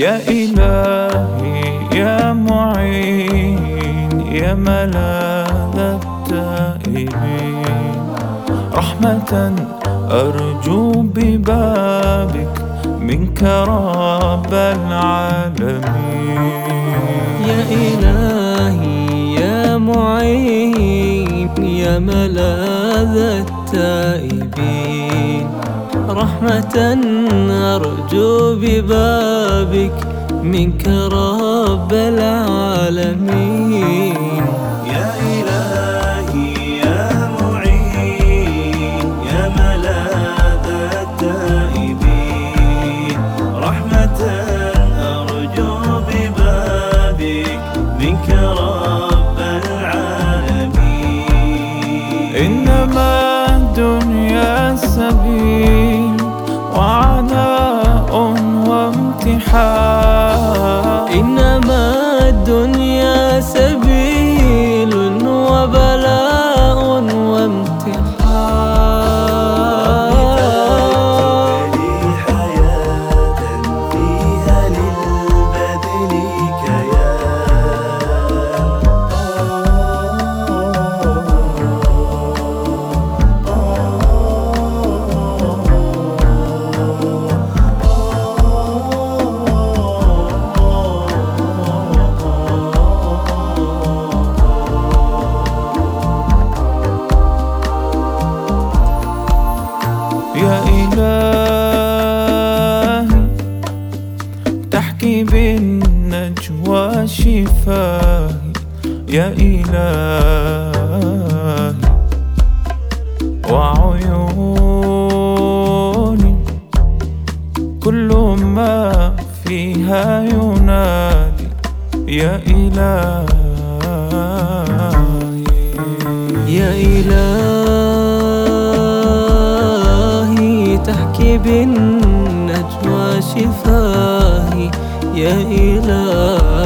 يا إلهي يا معين يا ملاذ التائبين. رحمة أرجو ببابك منك رب العالمين. يا إلهي يا معين يا ملاذ التائبين. رحمة أرجو ببابك منك رب العالمين. يا إلهي يا معين يا ملاذ التائبين. رحمة أرجو ببابك منك رب العالمين. إنما الدنيا سبيل تحكي بالنجوى شفاهي يا إلهي. وعيوني كل ما فيها ينادي يا إلهي. يا إلهي تحكي بالنجوى شفاهي يا إلهي.